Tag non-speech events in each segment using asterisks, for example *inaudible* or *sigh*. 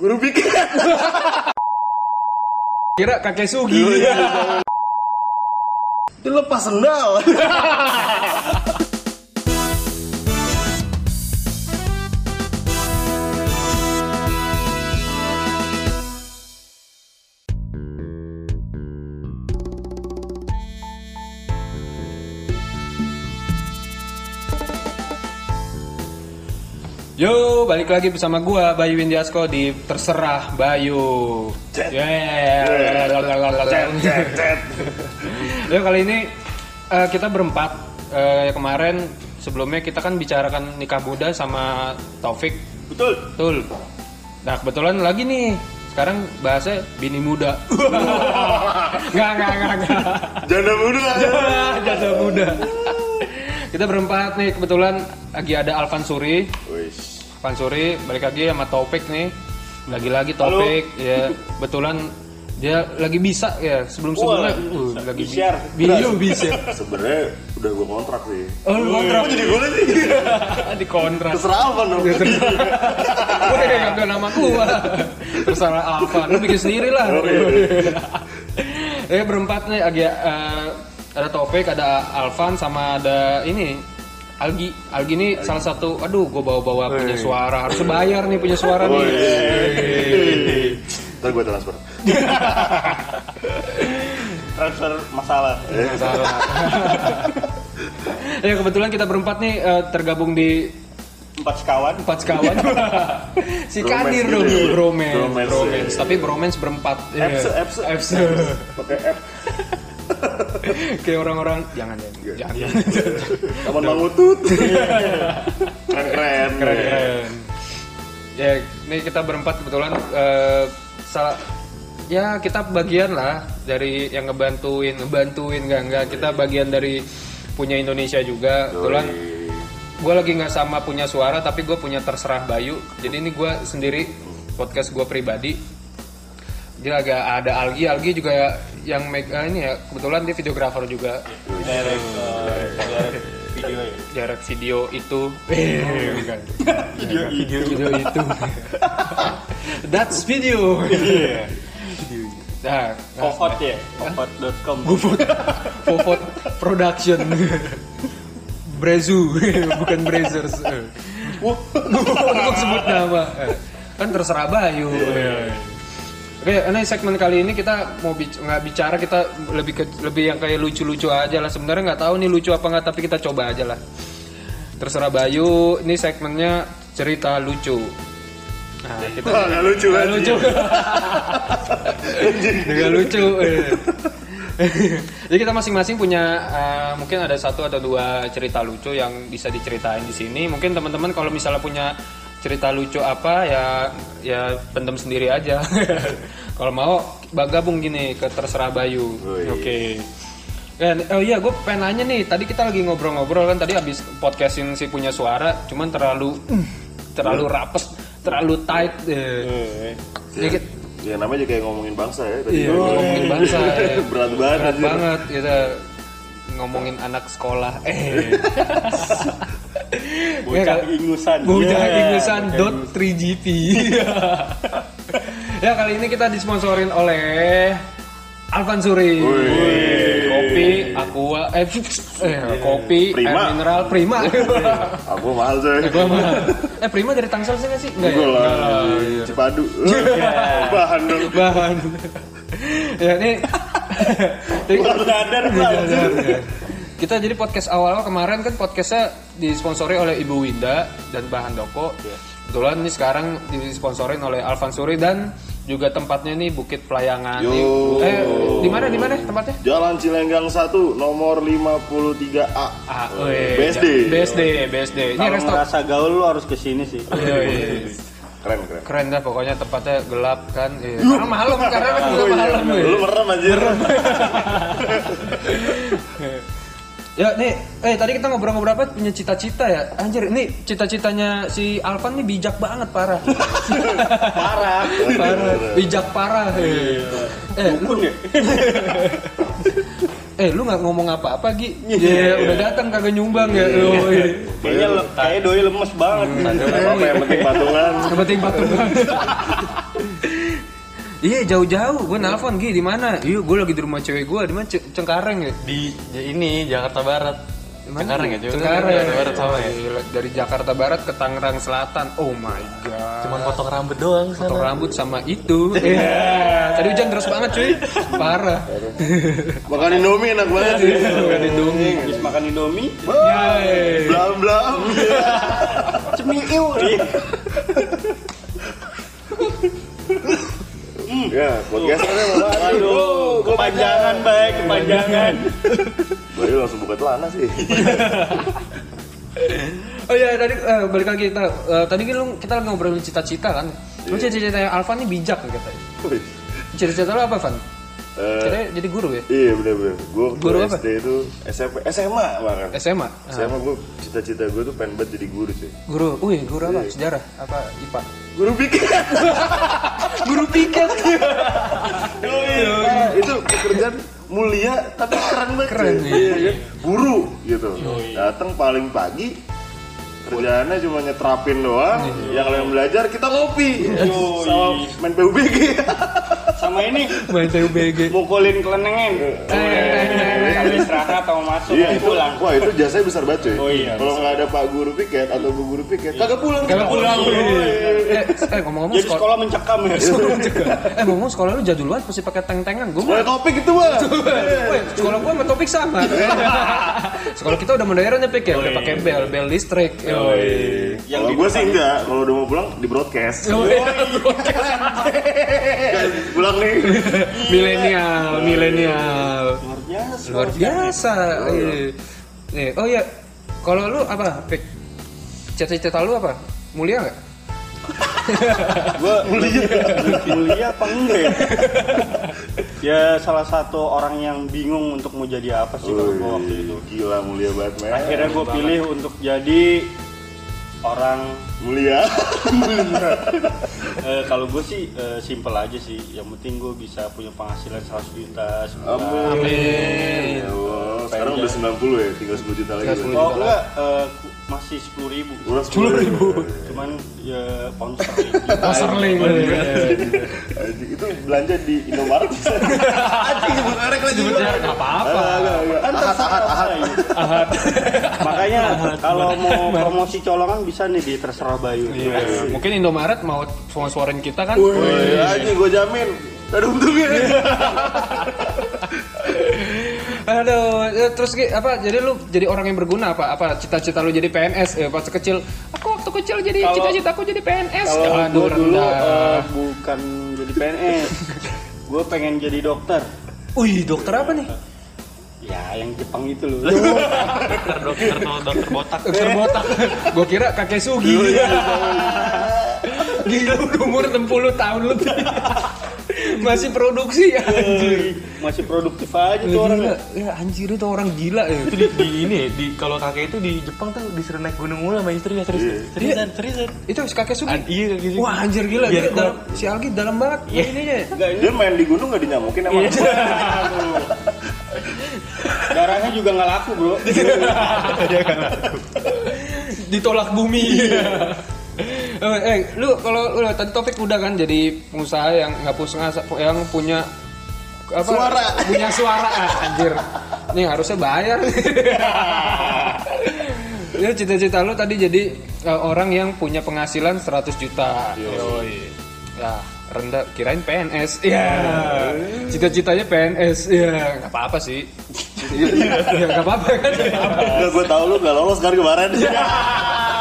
Guru pikir. *laughs* Kira kakek Sugi. Itu lepas sendal. *laughs* Yo, balik lagi bersama gua Bayu Windiasko di Terserah Bayu. Yeah. Yo *laughs* kali ini eh, kita berempat. Eh, kemarin sebelumnya kita kan bicarakan nikah muda sama Taufik. Betul. Betul. Nah kebetulan lagi nih sekarang bahasnya bini muda. *laughs* Nggak nggak nggak nggak. Janda muda. *laughs* Janda muda. Kita berempat nih kebetulan lagi ada Alvan Suri. Wis. Alvan Suri balik lagi sama Taufik nih. Lagi-lagi Taufik ya betulan dia lagi bisa ya sebelum sebelumnya Wah, uh, lagi bi- Bisyar. Bio bisa. *laughs* Sebenarnya udah gue kontrak sih. Oh, lu kontrak jadi gue sih? *laughs* di kontrak. Terserah apa dong? Gue ngambil nama gua. Terserah Alvan, lu bikin sendiri lah. Oke. Ya *laughs* berempat nih agak eh, ada Taufik, ada Alvan sama ada ini Algi. Algi ini salah satu aduh gue bawa-bawa punya suara. Harus bayar nih punya suara nih. Ntar gue transfer. *laughs* transfer masalah Salah. *laughs* ya kebetulan kita berempat nih eh, tergabung di empat sekawan empat sekawan. *laughs* si Bromance Kadir gitu dong, ya. bromance, Bromance, bromance. ya. Tapi bromance berempat. Apps, Iya. apps. Apps. Pakai app. *laughs* Kayak orang-orang jangan ya, jangan. *laughs* Kapan mangutut. *laughs* Keren-keren. Keren. Ya, ini kita berempat kebetulan eh, salah ya kita bagian lah dari yang ngebantuin, ngebantuin enggak enggak kita bagian dari punya Indonesia juga. Kebetulan gue lagi nggak sama punya suara tapi gue punya terserah Bayu. Jadi ini gue sendiri podcast gue pribadi. Dia agak ada Algi, Algi juga yang make eh, ini ya kebetulan dia videografer juga. direct, direct video ya Jarak video itu. Eh bukan. video. Video video itu. That's video nah Fofot ya fofot.com Fofot. Production. Brezu. Bukan Brazers. Wah, sebut nama. Kan terserah Bayu Oke, ini segmen kali ini kita mau bic- nggak bicara kita lebih ke lebih yang kayak lucu-lucu aja lah. Sebenarnya nggak tahu nih lucu apa nggak, tapi kita coba aja lah. Terserah Bayu, ini segmennya cerita lucu. Nah, kita Wah, nggak lucu Nggak lucu. *laughs* Nggak lucu. eh. Jadi kita masing-masing punya eh, mungkin ada satu atau dua cerita lucu yang bisa diceritain di sini. Mungkin teman-teman kalau misalnya punya cerita lucu apa ya ya pendem sendiri aja. *laughs* kalau mau gabung gini ke terserah Bayu. Oke. Ya, oh iya, gue pengen nanya nih. Tadi kita lagi ngobrol-ngobrol kan tadi abis podcastin si punya suara, cuman terlalu terlalu rapet, terlalu tight. Eh. Ya, Dikit. ya namanya juga kayak ngomongin bangsa ya. tadi. Iya, ngomongin bangsa. ya. *laughs* Berat banget. Berat banget kita ngomongin anak sekolah. Eh. Bocah ingusan Bocah Ya, ingusan bocah dot 3GP. *laughs* ya kali ini kita disponsorin oleh Alvan Suri. Kopi, aqua, eh, eh kopi, Prima. air mineral, prima. Aku mahal coy. Eh, gua mah. Eh, prima dari Tangsel sih nggak sih? Enggak ya? Lah. *laughs* Iya. Cipadu. Bahan dong. Bahan. ya ini. Baru sadar Bang. Kita jadi podcast awal kemarin kan podcastnya disponsori oleh Ibu Winda dan Bahan Doko. Kebetulan ini sekarang disponsorin oleh Alvan Suri dan juga tempatnya nih Bukit Pelayangan. Yo. Eh, di mana di mana tempatnya? Jalan Cilenggang 1 nomor 53A. Ah, weh, BSD. BSD, BSD. Ini kalau resto ngerasa gaul lu harus ke sini sih Iya, iya. Keren keren. Keren dah pokoknya tempatnya gelap kan. Iya. Karena malam karena kan udah *laughs* malam. weh. Lu merem anjir. *laughs* *laughs* Ya nih, eh tadi kita ngobrol-ngobrol apa punya cita-cita ya. Anjir, ini cita-citanya si Alvan nih bijak banget parah. *laughs* parah parah, bijak parah. Eh, eh lu ya *laughs* eh lu nggak ngomong apa-apa Gi. Ya udah datang kagak nyumbang ya. Oh, iya. kayaknya le- kayak doi lemes banget Apa apa yang penting patungan. Yang penting patungan. Iya jauh-jauh, gue nelpon Gi di mana? Iya, gue lagi di rumah cewek gue di mana Ce- Cengkareng ya. Di ya ini Jakarta Barat. Cengkareng ya, Cuk? Cengkareng. Jakarta Barat sama ya. Gila, Dari Jakarta Barat ke Tangerang Selatan. Oh my god. Cuman potong rambut doang potong sana. rambut sama itu. Iya. Tadi hujan terus banget cuy. Parah. Makan Indomie enak banget sih. Makan Indomie. Habis makan Indomie. Blam blam. cemiu. *laughs* Ya, podcasternya malah. Aduh, kepanjangan baik, kepanjangan. Bayu langsung buka celana sih. Oh iya tadi eh, balik lagi kita eh, tadi kan lu kita lagi ngobrolin cita-cita kan. Lu cita-cita Alvan ini bijak nih katanya. Cita-cita lu apa Van? Katanya jadi guru ya? Iya bener-bener. Gue Guru apa? SD itu SMP, SMA bahkan. SMA. Ah, SMA gue cita-cita gue tuh pengen banget jadi guru sih. Guru, wih guru apa? Sejarah? Apa IPA? Guru pikir. Guru piket. *laughs* Parah, itu pekerjaan mulia tapi keren banget. Keren, cuy. iya. Iya, kan? Guru gitu. Datang paling pagi kerjaannya cuma nyetrapin doang. Yang lain belajar kita ngopi. Sama main PUBG. *laughs* Sama ini Main TUBG. mukulin kelenengen. Sambil istirahat atau masuk Iya, itu pulang. Wah, itu jasanya besar banget cuy. Oh, iya, Kalau nggak ada Pak Guru piket atau Bu Guru piket, kagak pulang. Kagak pulang. Oh, iya. Eh, eh ngomong-ngomong Jadi sekolah. sekolah mencekam ya. *laughs* Eh ngomong sekolah lu jadul banget masih pakai tank-tankan. Gue Mulai topik itu bang. Woi, sekolah gua sama topik sama. *laughs* sekolah kita udah modern ya, Pik ya. Udah pakai bel, bel listrik. Yoi. Yang gue sih enggak, kalau udah mau pulang di broadcast. *laughs* pulang nih. milenial, milenial. Luar biasa. Luar biasa. Iya. Nih, oh iya, kalau lu apa, Pik? Cita-cita lu apa? Mulia nggak? *laughs* Gue mulia. mulia apa enggak ya? ya salah satu orang yang bingung untuk mau jadi apa sih kalau gue waktu itu. Gila mulia banget men. Akhirnya gue pilih untuk jadi orang mulia. *laughs* eh, kalau gue sih eh, simple aja sih. Yang penting gue bisa punya penghasilan 100 juta sebulan. Amin. Ya Allah. Sekarang udah 90 ya, tinggal 10 juta lagi. Tinggal 10 Oh enggak, eh, ku- masih 10 ribu. 10 ribu. Cuman ya pound *laughs* sterling. Oh, sterling. Anjing, Itu belanja di Indomaret. *laughs* Anjing sebut merek lagi. Nggak apa-apa. Kan terserah Ahad. Makanya kalau mau promosi colongan bisa nih di terserah Bayu. Iya. Mungkin Indomaret mau sponsorin kita kan? Anjing gue jamin. Ada untungnya. *laughs* Aduh, ya, terus apa? Jadi lu jadi orang yang berguna apa? Apa cita-cita lu jadi PNS? Eh, pas kecil, aku waktu kecil jadi cita-citaku jadi PNS. Kalau Aduh, gue dulu eh, bukan jadi PNS, gue pengen jadi dokter. Wih, dokter apa nih? Ya, yang Jepang itu loh. Dokter dokter dokter botak. Dokter botak. Gua kira kakek Sugi. Gila udah umur 60 tahun lebih. Masih produksi ya. Anjir. Masih produktif aja tuh orang. gila. Ya anjir itu orang gila ya. Itu di, di ini ya, di kalau kakek itu di Jepang tuh disuruh naik gunung mulu sama istrinya serius. Seriusan, seriusan. Itu si kakek Sugi. An- iya gitu. Wah anjir gila, Biar Dia dalam, si Algi dalam banget ininya. Enggak, ini Dia main di gunung gak dinyamukin emang. darahnya juga nggak laku bro. *laughs* Ditolak bumi. Eh, eh, lu kalau lu tadi topik udah kan jadi pengusaha yang nggak punya yang punya apa, Suara. punya suara ah, anjir. Nih harusnya bayar. *laughs* Ya cita-cita lu tadi jadi eh, orang yang punya penghasilan 100 juta. Yoi. Ya, rendah kirain PNS. Ya. Cita-citanya PNS. Ya, nggak apa-apa sih. *laughs* Ya nggak apa-apa kan. Enggak gue tau lu gak lolos kan kemarin. *laughs*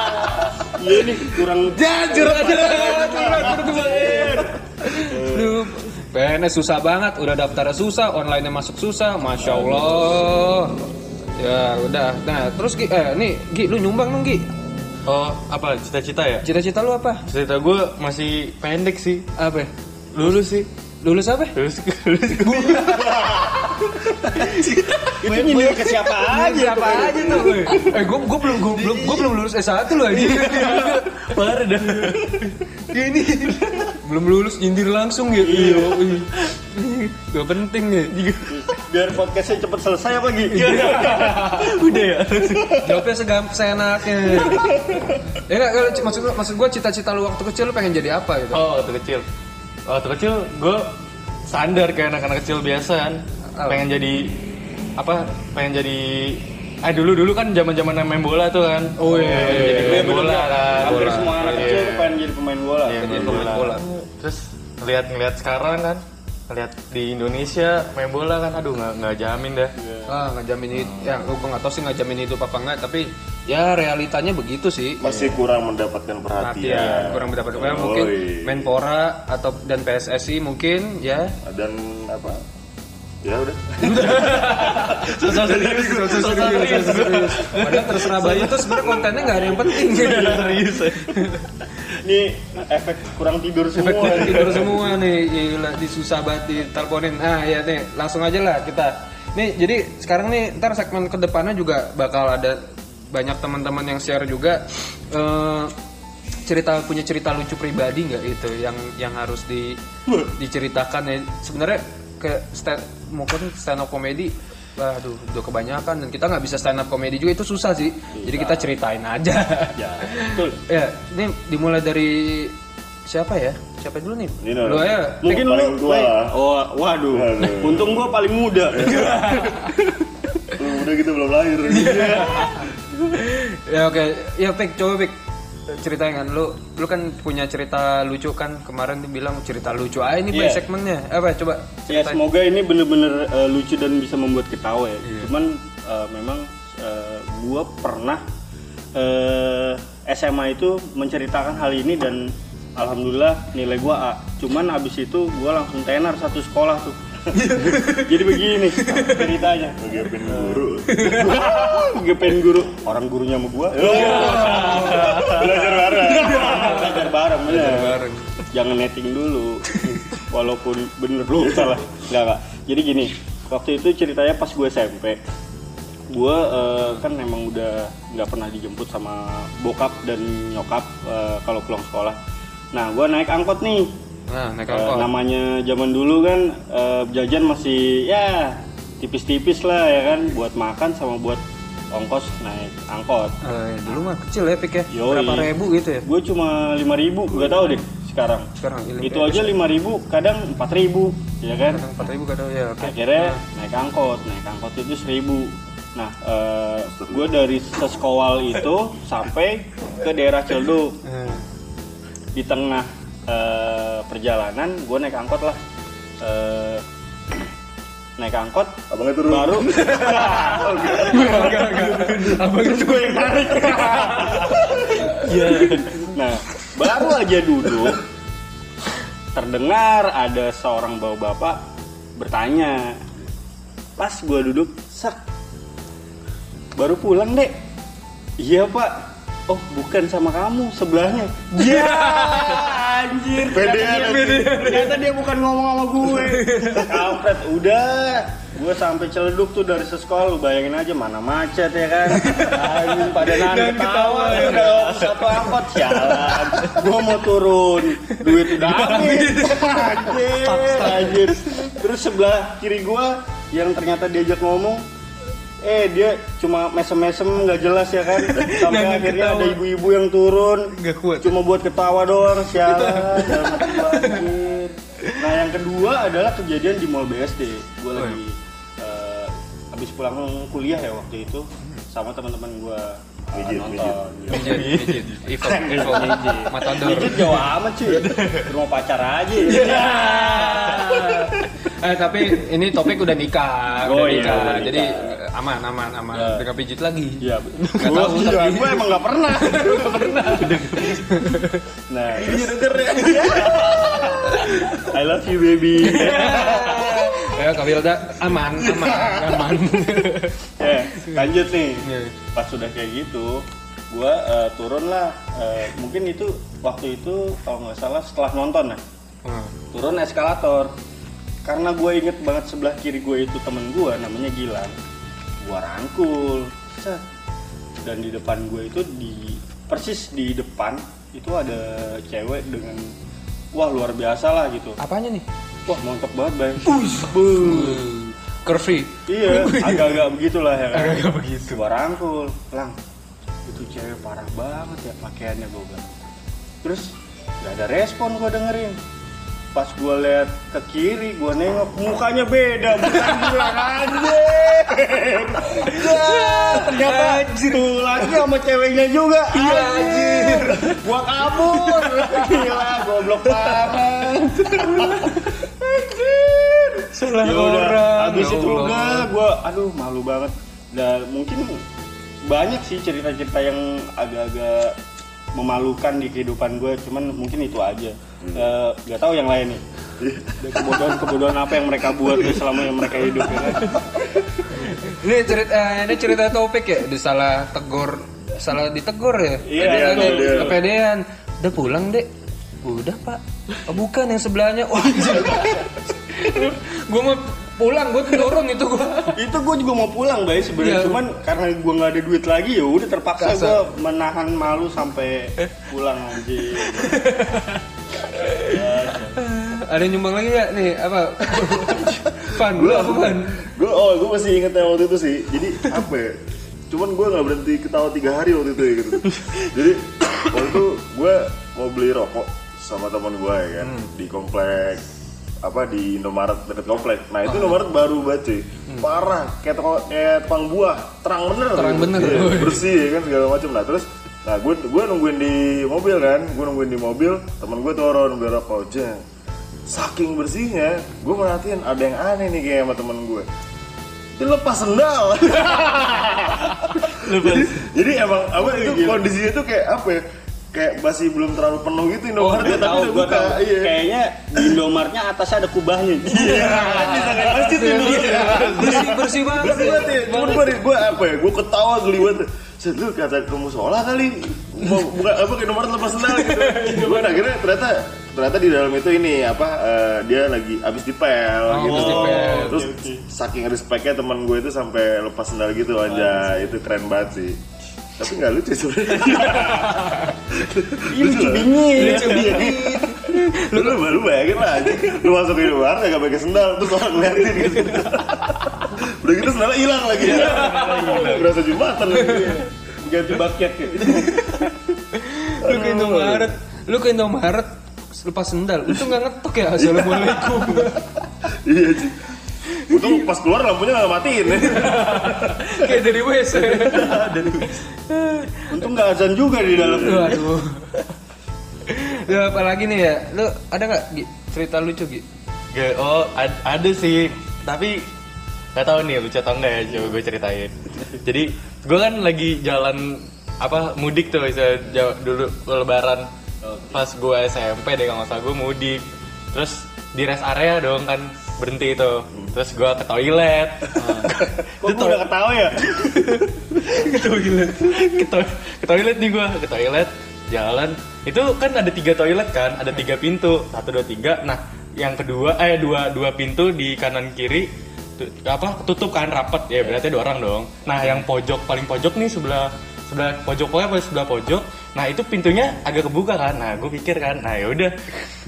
Iya nih kurang Jujur aja. Aduh, PNS susah banget, udah daftarnya susah, online-nya masuk susah, masya Allah. Ya udah, nah terus Gi, eh nih Gi, lu nyumbang dong Gi. Oh, apa cita-cita ya? Cita-cita lu apa? Cita gue masih pendek sih. Apa? Lulus sih. Lulus apa? Lulus lulus itu nyindir ke siapa aja. Siapa aja tuh? Eh, gua, gua belum gua belum gua belum lulus S1 loh aja. Parah dah. Ini belum lulus nyindir langsung ya. Iya. Gak penting ya. Biar podcastnya cepet selesai apa gitu. Udah ya. Jawabnya segam seenaknya. ya enggak kalau maksud gua, maksud gua cita-cita lu waktu kecil lu pengen jadi apa gitu? Oh, waktu kecil. Waktu kecil gue standar kayak anak-anak kecil biasa kan Apa? pengen jadi apa pengen jadi eh dulu dulu kan zaman zaman main bola tuh kan Oh, iya, Pengen iya, jadi iya. pemain Bener, bola kan Hampir bola. semua anak Iya. kecil pengen jadi pemain bola. Iya, Jadi main pemain bola. terus ngeliat ngeliat sekarang kan ngeliat di Indonesia main bola kan aduh nggak nggak jamin dah Ah, nggak jamin itu. Ya, gue nggak tahu sih nggak jamin itu apa enggak, tapi ya realitanya begitu sih. Masih kurang mendapatkan perhatian. Perhatian, kurang mendapat Yoi. mungkin Menpora atau dan PSSI mungkin ya. dan apa? Ya udah. *laughs* susah serius susah serius Padahal terserah Bayu tuh sebenarnya kontennya nggak ada yang penting. serius Ini efek kurang tidur semua. Efek tidur semua nih, gila, disusah banget diteleponin. Ah ya nih, langsung aja lah kita. Nih, jadi sekarang nih ntar segmen ke depannya juga bakal ada banyak teman-teman yang share juga eh, cerita punya cerita lucu pribadi nggak itu yang yang harus di diceritakan ya sebenarnya ke stand mungkin stand up comedy waduh udah kebanyakan dan kita nggak bisa stand up comedy juga itu susah sih jadi kita ceritain aja *laughs* Ya, betul. ya ini dimulai dari siapa ya siapa dulu nih dong. lu ya Mungkin lu lah. Oh, waduh. Waduh. Untung gua paling muda. *laughs* Udah gitu belum lahir. *laughs* ya oke ya Pik coba Pik ceritain kan lu lu kan punya cerita lucu kan kemarin dia bilang cerita lucu ah ini yeah. segmennya apa coba ya ceritain semoga ini bener-bener uh, lucu dan bisa membuat ketawa ya. Cuman uh, memang uh, gua pernah uh, SMA itu menceritakan hal ini dan alhamdulillah nilai gua A. Cuman abis itu gua langsung tenar satu sekolah tuh. *laughs* Jadi begini ceritanya. Ngegepin guru. *laughs* Gepen guru, orang gurunya sama gua. Belajar bareng. Belajar bareng bener. bareng jangan netting dulu walaupun bener lu salah nggak nggak jadi gini waktu itu ceritanya pas gue SMP gue eh, kan emang udah nggak pernah dijemput sama bokap dan nyokap eh, kalau pulang sekolah nah gue naik angkot nih nah naik Eh, angkot. namanya zaman dulu kan eh, jajan masih ya tipis-tipis lah ya kan? Buat makan sama buat ongkos naik angkot. Eh, dulu mah kecil ya Pik ya. Yoi. berapa ribu gitu ya? Gue cuma 5000 ribu nggak tahu deh sekarang. Sekarang ini itu aja 5000 kadang 4000 ya kan? Empat ribu kadang ya oke. Akhirnya naik angkot naik angkot itu 1000 nah eh, gue dari seskowal itu sampai ke daerah Eh, di tengah eh, perjalanan gue naik angkot lah Eh, naik angkot Abangnya turun. baru *laughs* abang itu gue yang narik *laughs* Iya. Nah, baru aja duduk, terdengar ada seorang bapak-bapak bertanya. Pas gua duduk, sak. Baru pulang, Dek. Iya, Pak. Oh, bukan sama kamu, sebelahnya. Ya, anjir. Pedean, Ternyata dia, bukan ngomong sama gue. Kampret, udah. Gue sampai celeduk tuh dari sekolah, lu bayangin aja mana macet ya kan. Anjing pada nahan ketawa ya udah satu angkot sialan. Gue mau turun, duit udah habis. Anjir, anjir. Terus sebelah kiri gue yang ternyata diajak ngomong Eh dia cuma mesem-mesem nggak jelas ya kan *laughs* Sampai Nggak akhirnya ketawa. ada ibu-ibu yang turun Nggak kuat. Cuma buat ketawa doang *laughs* sialan anjir. Nah yang kedua adalah kejadian di Mall BSD Gue lagi eh, habis pulang kuliah ya waktu itu Sama teman-teman gue Mijit, Mijit, mijit, Ivo, Ivo, *laughs* Matador. Mijit jauh amat cuy *laughs* Rumah pacar aja Eh tapi ini topik udah nikah, Oh, udah iya, nikah. udah Jadi nikah. aman, aman, aman. Ya. Udah nggak pijit lagi. Iya, *laughs* tahu, gue tapi- gue emang nggak pernah. Nggak pernah. Nah, terus, I love you baby. Ya, Kak Wilda aman, aman, aman. ya, *laughs* lanjut nih. Iya. Pas sudah kayak gitu, gue turun lah. Eh, mungkin itu waktu itu kalau nggak salah setelah nonton ya, Hmm. turun eskalator. Karena gue inget banget sebelah kiri gue itu temen gue namanya Gilang. Gue rangkul, set. Dan di depan gue itu di persis di depan itu ada cewek dengan wah luar biasa lah gitu. Apanya nih? Wah montok banget bang. Curvy. Iya, agak-agak begitulah ya kan. Agak-agak begitu. Gua rangkul, lang. Itu cewek parah banget ya pakaiannya gue bilang. Terus gak ada respon gue dengerin. pas gue lihat ke kiri gue nengok mukanya beda bukan bilang anjing Ya, ternyata tulangnya sama ceweknya juga iya anjir gua kabur *laughs* gila goblok banget anjir Salah Ya udah, orang, habis ya itu Allah. udah gue aduh malu banget dan mungkin banyak sih cerita-cerita yang agak-agak memalukan di kehidupan gue cuman mungkin itu aja Eh, nggak tahu yang lain nih Dan kebodohan-kebodohan apa yang mereka buat selama yang mereka hidup ya kan? Ini cerita eh, ini cerita topik ya, udah salah tegur, salah ditegur ya. Iya, iya. kepedean. Udah pulang, Dek. Udah, Pak. Oh, bukan yang sebelahnya. Wah, gue mau pulang, gue turun itu gue. itu gue juga mau pulang bay sebenarnya Iya. cuman karena gue nggak ada duit lagi ya udah terpaksa gue menahan malu sampai pulang anjing *laughs* Ada yang nyumbang lagi gak nih? Apa? *laughs* Fan, lu apa Fan? gue oh gue masih inget yang waktu itu sih jadi apa ya cuman gue nggak berhenti ketawa tiga hari waktu itu ya gitu *laughs* jadi waktu itu gue mau beli rokok sama teman gue ya kan di komplek apa di Indomaret deket komplek. Nah itu Indomaret baru banget cuy. Parah kayak toko kayak tukang buah. Terang bener. Terang bener. Iya, bersih ya kan segala macam nah terus nah gue gue nungguin di mobil kan. Gue nungguin di mobil temen gue turun beli rokok jeng saking bersihnya gue merhatiin ada yang aneh nih kayak sama temen gue dia lepas sendal. *laughs* Jadi, jadi emang apa itu kondisinya tuh kayak apa ya kayak masih belum terlalu penuh gitu Indomaret gue ya, tapi tahu udah gue buka tahu iya kayaknya di Indomartnya atasnya ada kubahnya *laughs* iya bisa kayak masjid tuh Indomaret. Bersih, bersih banget. Bersih banget ya. Cuman gue, gue apa ya, gue ketawa geli banget. Set, lu kata ke musola kali mau buka apa kayak nomor lepas sendal gitu. Gue akhirnya ternyata ternyata di dalam itu ini apa eh, dia lagi abis dipel gitu. abis dipel. Terus saking respectnya teman gue itu sampai lepas sendal gitu aja. Itu keren banget sih. Tapi nggak lucu sebenarnya. Ini lucu bingit. Lucu bingit. Lu lu lu bayangin lah anjing. Lu masuk ke luar gak pakai sendal terus orang ngeliatin gitu. Udah gitu sendalnya hilang lagi. Berasa jumatan lagi. ganti bucket gitu Lu ke Indomaret, lu ke Indomaret lepas sendal. Itu nggak ngetok ya. Assalamualaikum. Iya sih. Untung pas keluar lampunya gak matiin ya. *laughs* Kayak dari *laughs* WC. untung nggak azan juga di dalam Waduh. Ya apalagi nih ya, lu ada nggak Gi, cerita lucu Gi? Gak, oh ad- ada sih, tapi nggak tahu nih lucu atau enggak ya, coba gue ceritain. Jadi gue kan lagi jalan apa mudik tuh bisa dulu lebaran pas gue SMP deh kalau nggak salah gue mudik. Terus di rest area dong kan berhenti itu. Terus gue ke toilet. kok gue udah ketawa ya? *laughs* Ke toilet. Ke, to- ke toilet nih gue ke toilet jalan. Itu kan ada tiga toilet kan ada tiga pintu. Satu dua tiga. Nah yang kedua eh dua dua pintu di kanan kiri apa tutup kan rapet ya berarti dua orang dong. Nah yang pojok paling pojok nih sebelah sebelah pojok pokoknya paling sebelah pojok nah itu pintunya agak kebuka kan? Nah gue pikir kan nah yaudah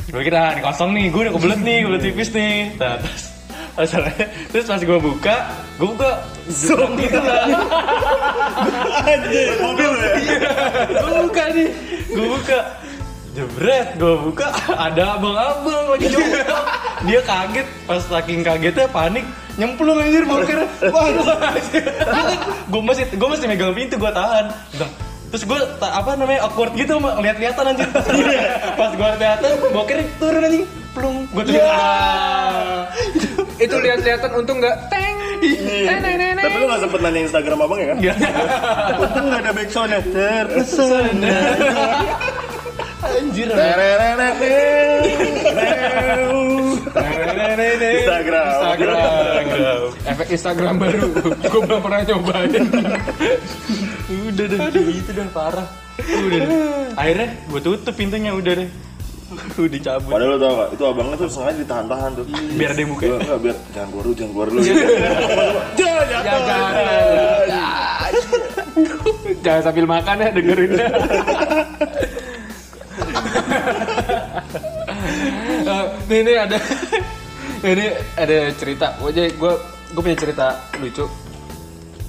gue kira ini kosong nih gue udah kebelet nih kebelet tipis nih. Nah, terus masalahnya terus pas gue buka gue buka jurang gitu lah. *laughs* Mobil ya. gue buka nih gue buka. Jebret gue buka ada abang-abang lagi joget dia kaget pas saking kagetnya panik nyemplung anjir boker waduh gue masih gue masih megang pintu gue tahan terus gue apa namanya awkward gitu lihat-lihatan anjir pas gue lihatan boker turun anjing. Plung. Gue tuh Itu lihat-lihatan untung nggak teng. Teng, Tapi lu gak sempet nanya Instagram abang ya kan? untung nggak ada backsoundnya. Terpesona anjir Instagram. Instagram. Efek Instagram baru. Gue belum pernah cobain. udah deh. Gitu dah parah. Udah deh. Akhirnya gue tutup pintunya udah deh. Udah cabut Padahal lu tau gak, itu abangnya tuh sengaja ditahan-tahan tuh. Biar dia buka Enggak, enggak, biar jangan keluar dulu, jangan keluar dulu. Jangan, jangan. Jangan sambil makan ya dengerin. Eh, nih ini ada ini ada cerita. Gue gue gue punya cerita lucu.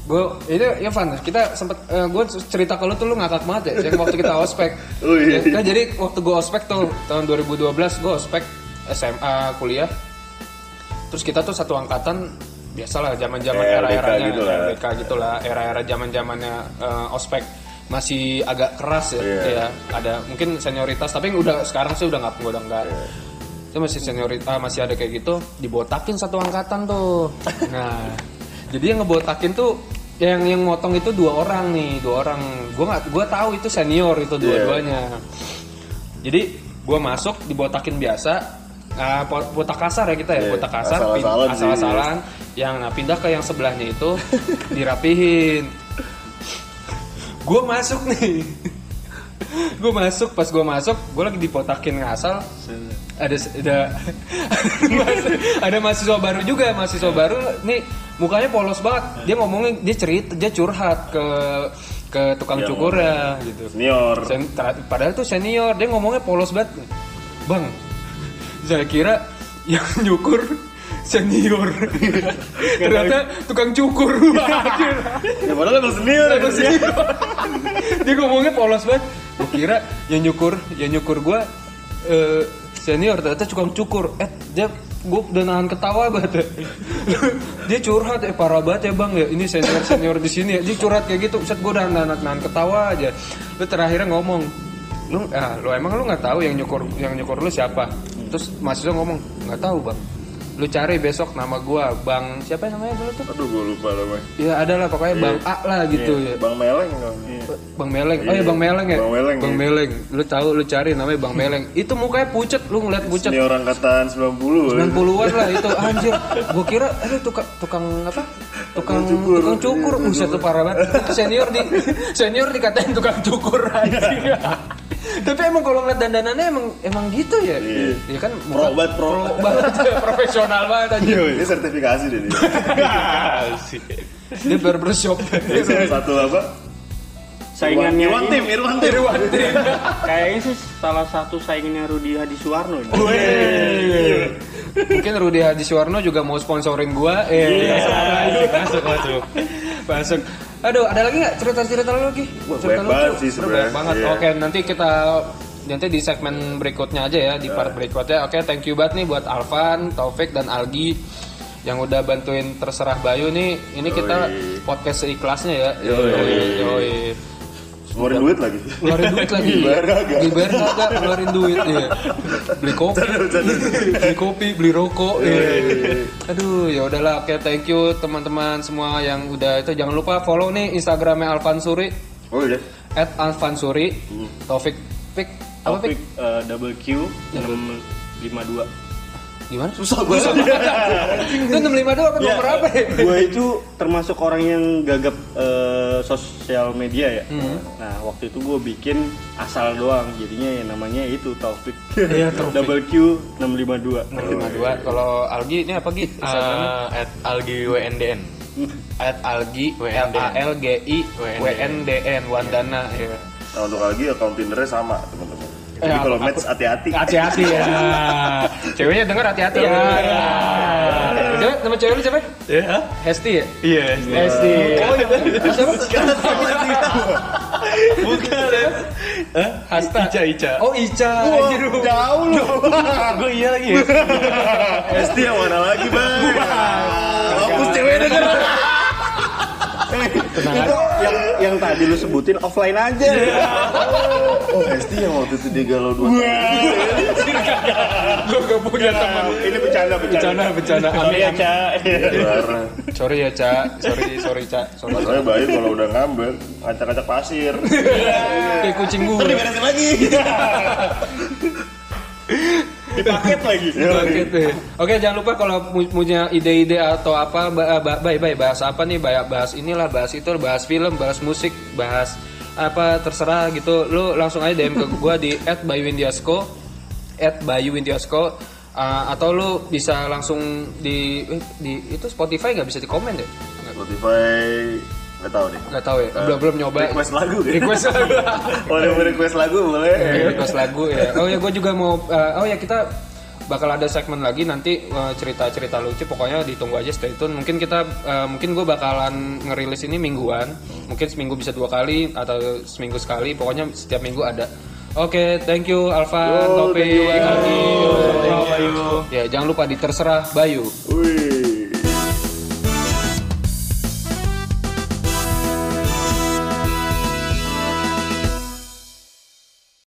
Gue itu ya Van, kita sempet gue cerita kalau tuh lu ngakak banget ya yang waktu kita ospek. *laughs* Oh, iya. Ya, kan jadi waktu gue ospek tuh tahun 2012 gue ospek SMA kuliah terus kita tuh satu angkatan biasalah zaman-zaman Eh, era-eranya LDK gitu lah. LDK gitulah era-era zaman-zamannya eh, ospek masih agak keras ya, Iya. ya ada mungkin senioritas tapi udah sekarang sih udah nggak udah nggak Iya. Itu masih senioritas masih ada kayak gitu dibotakin satu angkatan tuh nah *laughs* jadi yang ngebotakin tuh yang yang motong itu dua orang nih dua orang gua nggak gua tahu itu senior itu dua-duanya jadi gua masuk dibotakin biasa Nah, botak kasar ya kita ya, Iya, botak kasar, asal-asalan asal-asalan. Yang nah, pindah ke yang sebelahnya itu *laughs* dirapihin. Gue masuk nih. gue masuk, pas gue masuk, gue lagi dipotakin ngasal. Ada ada *laughs* ada mahasiswa baru juga, mahasiswa baru nih mukanya polos banget. Dia ngomongin, dia cerita, dia curhat ke ke tukang Yang cukur ya gitu. Senior. Sen- padahal tuh senior, dia ngomongnya polos banget. Bang, saya kira yang nyukur senior. *laughs* Ternyata tukang cukur. *laughs* Ya padahal emang senior. Emang senior. dia ngomongnya polos banget. Gue kira yang nyukur, yang nyukur gue eh, senior ternyata tukang cukur. Eh, dia gue udah nahan ketawa banget. *laughs* dia curhat eh parah banget ya bang ya. Ini senior senior di sini ya. Dia curhat kayak gitu. Set gue udah nahan, nahan ketawa aja. Lu terakhirnya ngomong lu ah lu emang lu nggak tahu yang nyukur yang nyukur lu siapa? Terus mahasiswa ngomong nggak tahu bang lu cari besok nama gua bang siapa namanya dulu tuh Aduh gue lupa namanya. ya ada lah pokoknya bang A lah gitu ya Bang Meleng kan. Bang Meleng. Oh ya Iya, Bang Meleng ya. Bang Meleng, Bang iya. Meleng. Lu tahu lu cari namanya Bang Meleng. *laughs* Itu mukanya pucet, lu ngeliat pucet. Senior angkatan 90. 90-an lah itu *laughs* anjir. Gua kira aduh tukang tukang apa? Tukang cukur. tukang cukur. Buset tuh parah banget. Senior di senior dikatain tukang cukur anjing. *laughs* Tapi emang kalau ngeliat dandanannya emang emang gitu ya. Iya. Iya kan Pro banget, pro. banget profesional banget anjir. Ini sertifikasi deh dia. Dia barbershop. Ini salah satu apa? Saingannya Irwan ini- Tim, Irwan Tim. Kayaknya sih salah satu saingannya Rudi Hadi Suwarno ini. Mungkin Rudi Hadi Suwarno juga mau sponsorin gua. Eh, masuk masuk masuk. Aduh, ada lagi nggak cerita-cerita lu lagi? Wah, Cerita banyak banget sih sebenarnya. Banyak banget. Iya. Oke, nanti kita nanti di segmen berikutnya aja ya, di part berikutnya. Oke, thank you banget nih buat Alvan, Taufik dan Algi yang udah bantuin terserah Bayu nih. Ini kita Yoi. podcast seikhlasnya ya. Yoi. Yoi. Ngeluarin duit lagi. Keluarin duit lagi. Dibayar kagak? Dibayar kagak, keluarin duit ya. Beli kopi, beli kopi, beli rokok. Ya. Aduh, ya udahlah. Oke, thank you teman-teman semua yang udah itu jangan lupa follow nih Instagramnya Alvan Suri Oh iya. at Alvan Suri. Taufik Pik apa Taufik Pik? eh, double Q 652. Gimana? Susah banget. Itu 652 apa Ya, nomor apa ya? gue itu termasuk orang yang gagap eh, sosial media ya. Hmm. Nah waktu itu gue bikin asal doang, jadinya ya namanya itu Taufik. Iya, *laughs* Taufik. Double Q 652. 652. Kalau Algi ini apa Gi? Eh, at algi wndn at Algi WNDN. A L G I W N D N Wandana ya. Nah untuk lagi account Tindernya sama teman-teman. Jadi Ya, kalau match hati-hati. Hati-hati ya. *laughs* Ceweknya denger hati-hati ya. Cewek, nama cewek lu siapa? ya Hesti ya? iya Hesti. Oh iya. Siapa? bukan ya Hah? Hasta. Ica Ica Oh Ica. Anjir. Jauh loh. *laughs* gue iya lagi ya ST yang mana lagi bang? Hapus cewek denger. Tenang Itu yang yang tadi lu sebutin offline aja. Oh ST yang waktu itu dia galau dua. Gue gak punya teman. Ini bercanda Bercanda, bercanda. Sorry ya, Ca. Sorry ya, Ca. Sorry, sorry, Ca. Sorry. Masalahnya Bayu kalau udah ngambek ngacak-ngacak pasir. Kayak kucing gue. Diberesin lagi. *laughs* Dipaket lagi. Paket deh. Oke, jangan lupa kalau pu- punya ide-ide atau apa, ba- ba- baik baik bahas apa nih, bahas, bahas inilah, bahas itu, bahas film, bahas musik, bahas apa terserah gitu. Lu langsung aja DM ke gua di @bayuindiasco @bayuindiasco uh, atau lu bisa langsung di eh, di itu Spotify nggak bisa di komen deh. Spotify nggak tahu deh. Nggak tahu ya. Belum belum nyoba. Request lagu kan? Request lagu. *laughs* Mau request lagu boleh. Ya, request lagu ya. Oh ya, gue juga mau. eh, oh ya kita bakal ada segmen lagi nanti eh, cerita-cerita lucu. Pokoknya ditunggu aja stay tune. Mungkin kita, eh, mungkin gue bakalan ngerilis ini mingguan. Mungkin seminggu bisa dua kali atau seminggu sekali. Pokoknya setiap minggu ada. Oke, thank you Alvan, Yo, Topik, thank you. Adi, Yo, Rob, Ya, jangan lupa di terserah Bayu. Wih.